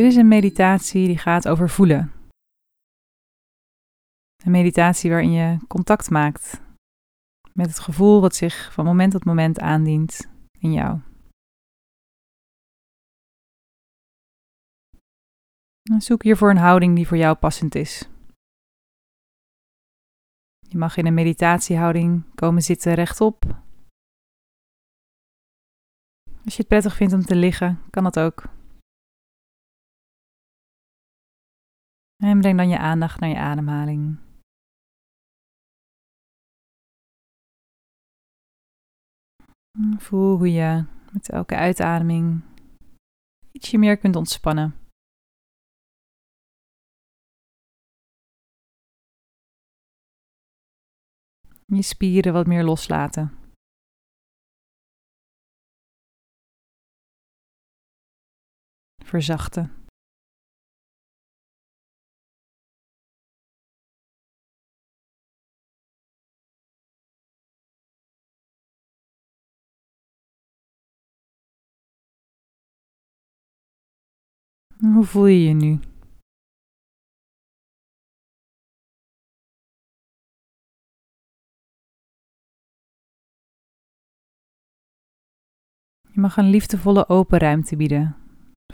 Dit is een meditatie die gaat over voelen. Een meditatie waarin je contact maakt met het gevoel wat zich van moment tot moment aandient in jou. Zoek hiervoor een houding die voor jou passend is. Je mag in een meditatiehouding komen zitten rechtop. Als je het prettig vindt om te liggen, kan dat ook. En breng dan je aandacht naar je ademhaling. Voel hoe je met elke uitademing ietsje meer kunt ontspannen. Je spieren wat meer loslaten. Verzachten. Hoe voel je je nu? Je mag een liefdevolle open ruimte bieden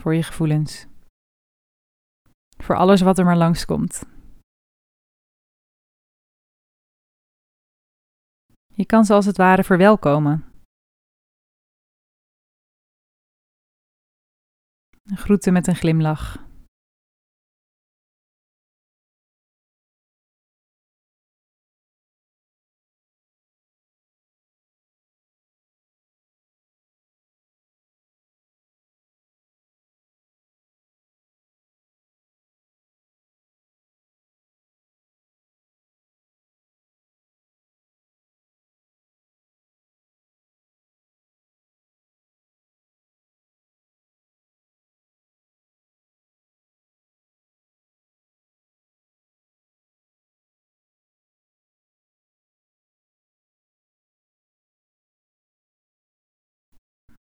voor je gevoelens. Voor alles wat er maar langskomt. Je kan ze als het ware verwelkomen. Groeten met een glimlach.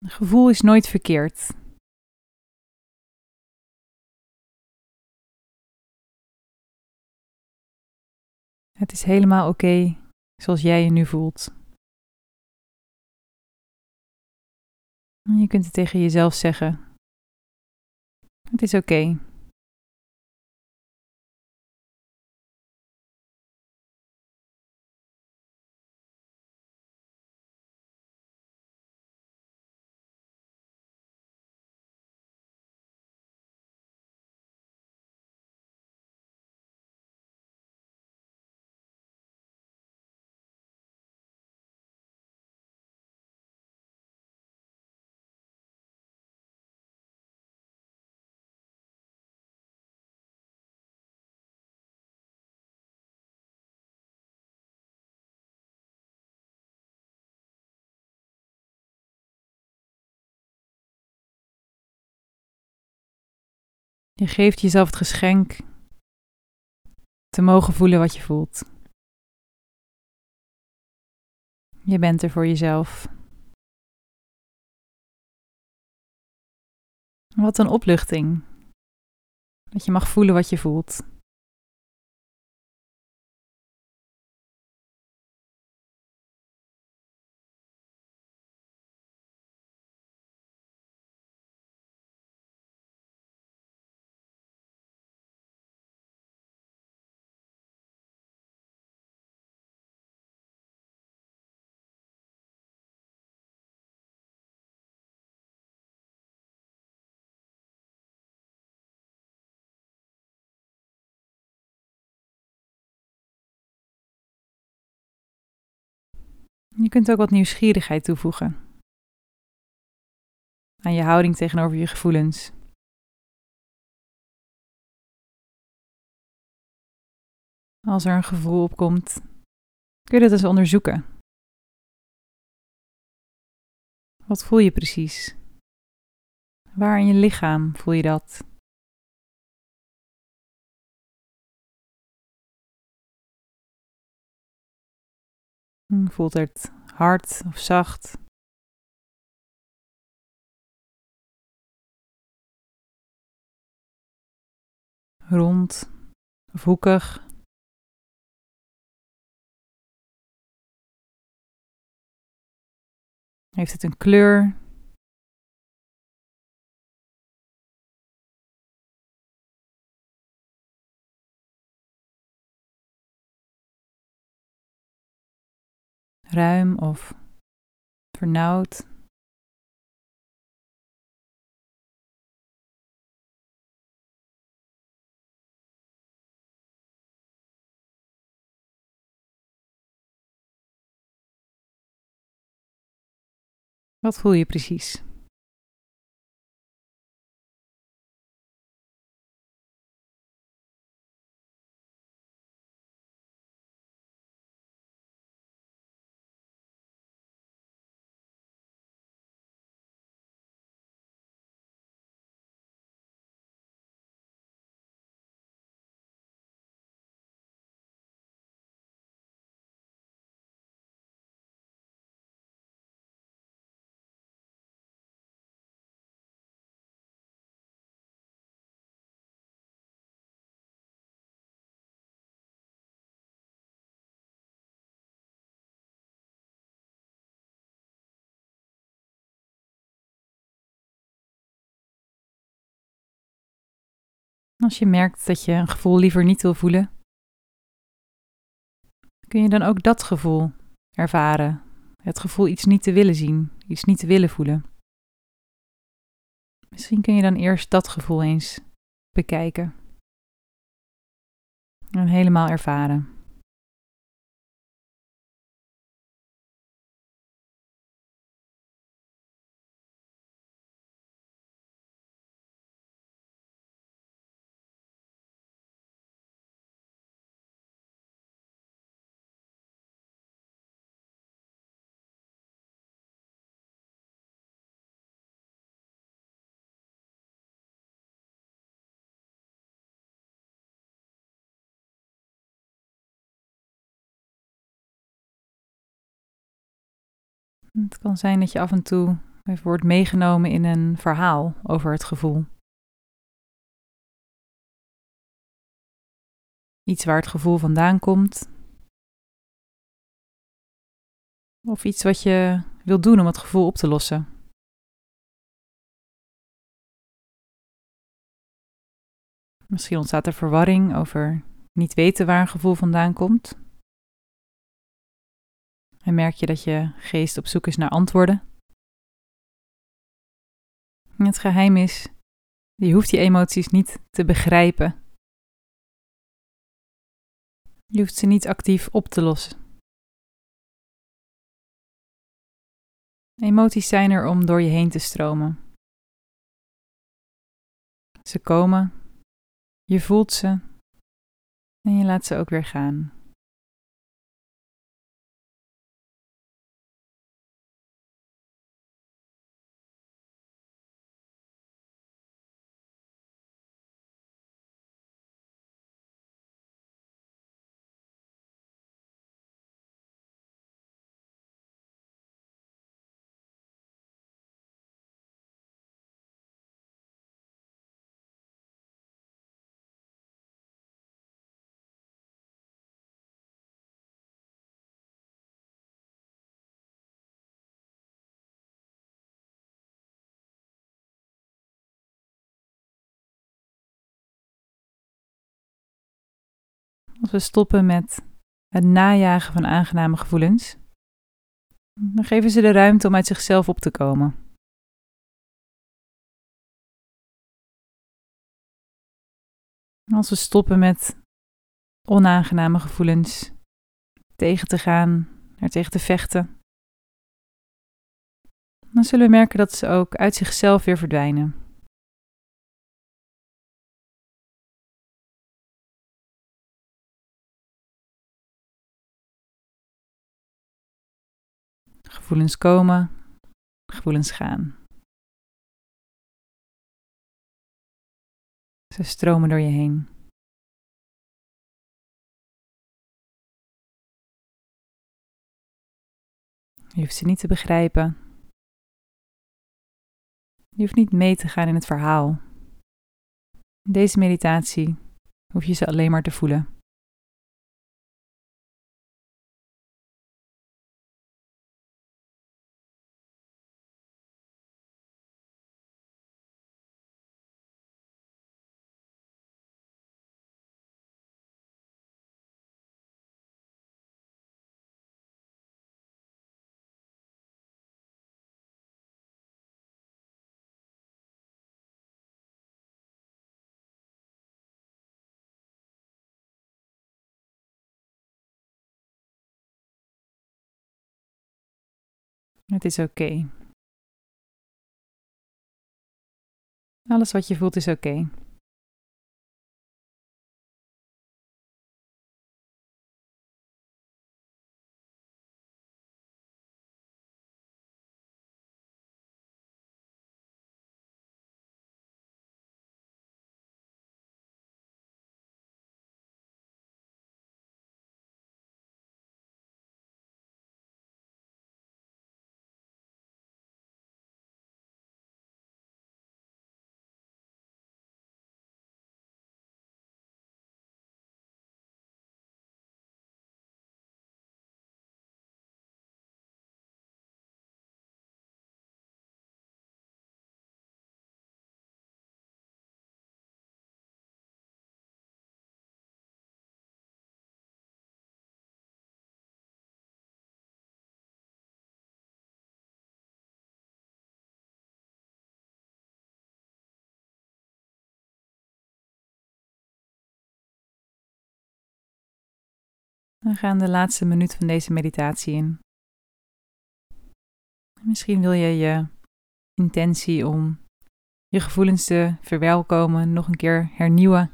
Gevoel is nooit verkeerd. Het is helemaal oké zoals jij je nu voelt. Je kunt het tegen jezelf zeggen. Het is oké. Je geeft jezelf het geschenk te mogen voelen wat je voelt. Je bent er voor jezelf. Wat een opluchting. Dat je mag voelen wat je voelt. Je kunt ook wat nieuwsgierigheid toevoegen aan je houding tegenover je gevoelens. Als er een gevoel opkomt, kun je dat eens onderzoeken. Wat voel je precies? Waar in je lichaam voel je dat? Voelt het hard of zacht? rond of hoekig. Heeft het een kleur? Ruim of vernauwd? Wat voel je precies? Als je merkt dat je een gevoel liever niet wil voelen, kun je dan ook dat gevoel ervaren. Het gevoel iets niet te willen zien, iets niet te willen voelen. Misschien kun je dan eerst dat gevoel eens bekijken en helemaal ervaren. Het kan zijn dat je af en toe wordt meegenomen in een verhaal over het gevoel. Iets waar het gevoel vandaan komt. Of iets wat je wilt doen om het gevoel op te lossen. Misschien ontstaat er verwarring over niet weten waar een gevoel vandaan komt. Merk je dat je geest op zoek is naar antwoorden. En het geheim is, je hoeft die emoties niet te begrijpen. Je hoeft ze niet actief op te lossen. Emoties zijn er om door je heen te stromen. Ze komen, je voelt ze en je laat ze ook weer gaan. Als we stoppen met het najagen van aangename gevoelens, dan geven ze de ruimte om uit zichzelf op te komen. Als we stoppen met onaangename gevoelens tegen te gaan, er tegen te vechten, dan zullen we merken dat ze ook uit zichzelf weer verdwijnen. Gevoelens komen, gevoelens gaan. Ze stromen door je heen. Je hoeft ze niet te begrijpen. Je hoeft niet mee te gaan in het verhaal. In deze meditatie Hoef je ze alleen maar te voelen. Het is oké. Alles wat je voelt is oké. We gaan de laatste minuut van deze meditatie in. Misschien wil je je intentie om je gevoelens te verwelkomen nog een keer hernieuwen.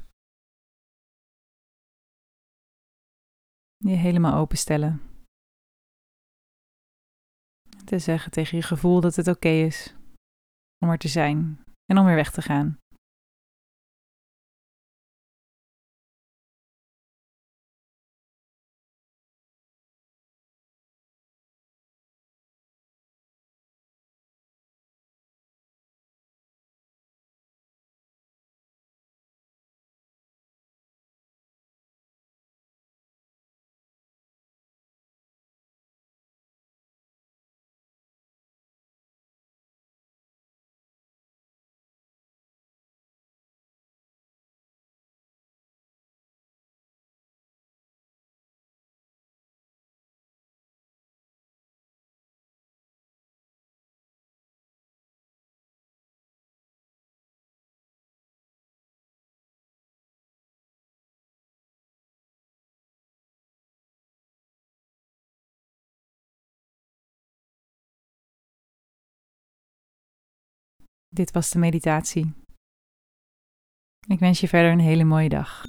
Je helemaal openstellen. Te zeggen tegen je gevoel dat het oké is om er te zijn en om weer weg te gaan. Dit was de meditatie. Ik wens je verder een hele mooie dag.